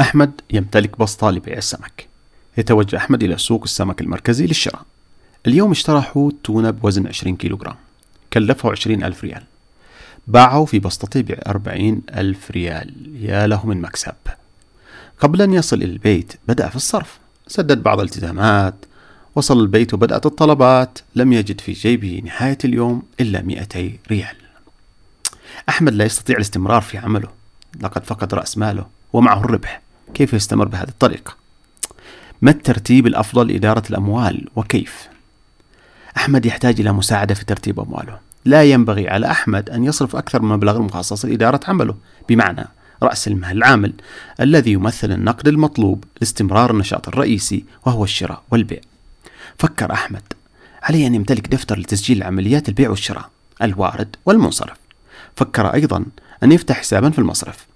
أحمد يمتلك بسطة لبيع السمك. يتوجه أحمد إلى سوق السمك المركزي للشراء. اليوم اشترى حوت تونة بوزن 20 كيلوغرام. كلفه 20 ألف ريال. باعه في بسطته ب 40 ألف ريال. يا له من مكسب. قبل أن يصل إلى البيت بدأ في الصرف. سدد بعض الالتزامات. وصل البيت وبدأت الطلبات. لم يجد في جيبه نهاية اليوم إلا 200 ريال. أحمد لا يستطيع الاستمرار في عمله. لقد فقد رأس ماله. ومعه الربح. كيف يستمر بهذه الطريقة؟ ما الترتيب الأفضل لإدارة الأموال وكيف؟ أحمد يحتاج إلى مساعدة في ترتيب أمواله لا ينبغي على أحمد أن يصرف أكثر من المبلغ المخصص لإدارة عمله بمعنى رأس المال العامل الذي يمثل النقد المطلوب لاستمرار النشاط الرئيسي وهو الشراء والبيع فكر أحمد عليه أن يمتلك دفتر لتسجيل عمليات البيع والشراء الوارد والمنصرف فكر أيضا أن يفتح حسابا في المصرف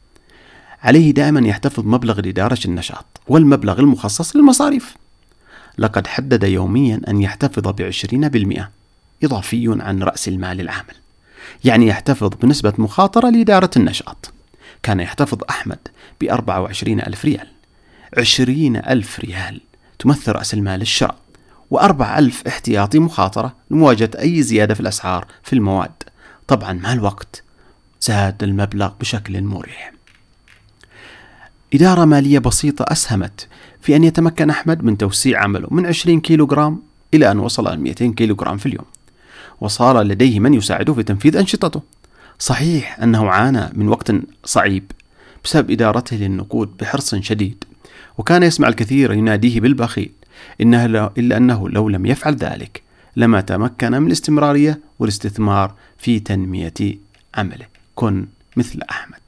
عليه دائما يحتفظ مبلغ لإدارة النشاط والمبلغ المخصص للمصاريف. لقد حدد يوميا أن يحتفظ بعشرين بالمئة إضافي عن رأس المال العامل. يعني يحتفظ بنسبة مخاطرة لإدارة النشاط. كان يحتفظ أحمد بأربعة وعشرين ألف ريال. عشرين ألف ريال تمثل رأس المال الشراء وأربع ألف احتياطي مخاطرة لمواجهة أي زيادة في الأسعار في المواد. طبعا مع الوقت زاد المبلغ بشكل مريح. إدارة مالية بسيطة أسهمت في أن يتمكن أحمد من توسيع عمله من 20 كيلو جرام إلى أن وصل إلى 200 كيلو جرام في اليوم. وصار لديه من يساعده في تنفيذ أنشطته. صحيح أنه عانى من وقت صعيب بسبب إدارته للنقود بحرص شديد وكان يسمع الكثير يناديه بالبخيل إنه إلا أنه لو لم يفعل ذلك لما تمكن من الاستمرارية والاستثمار في تنمية عمله. كن مثل أحمد.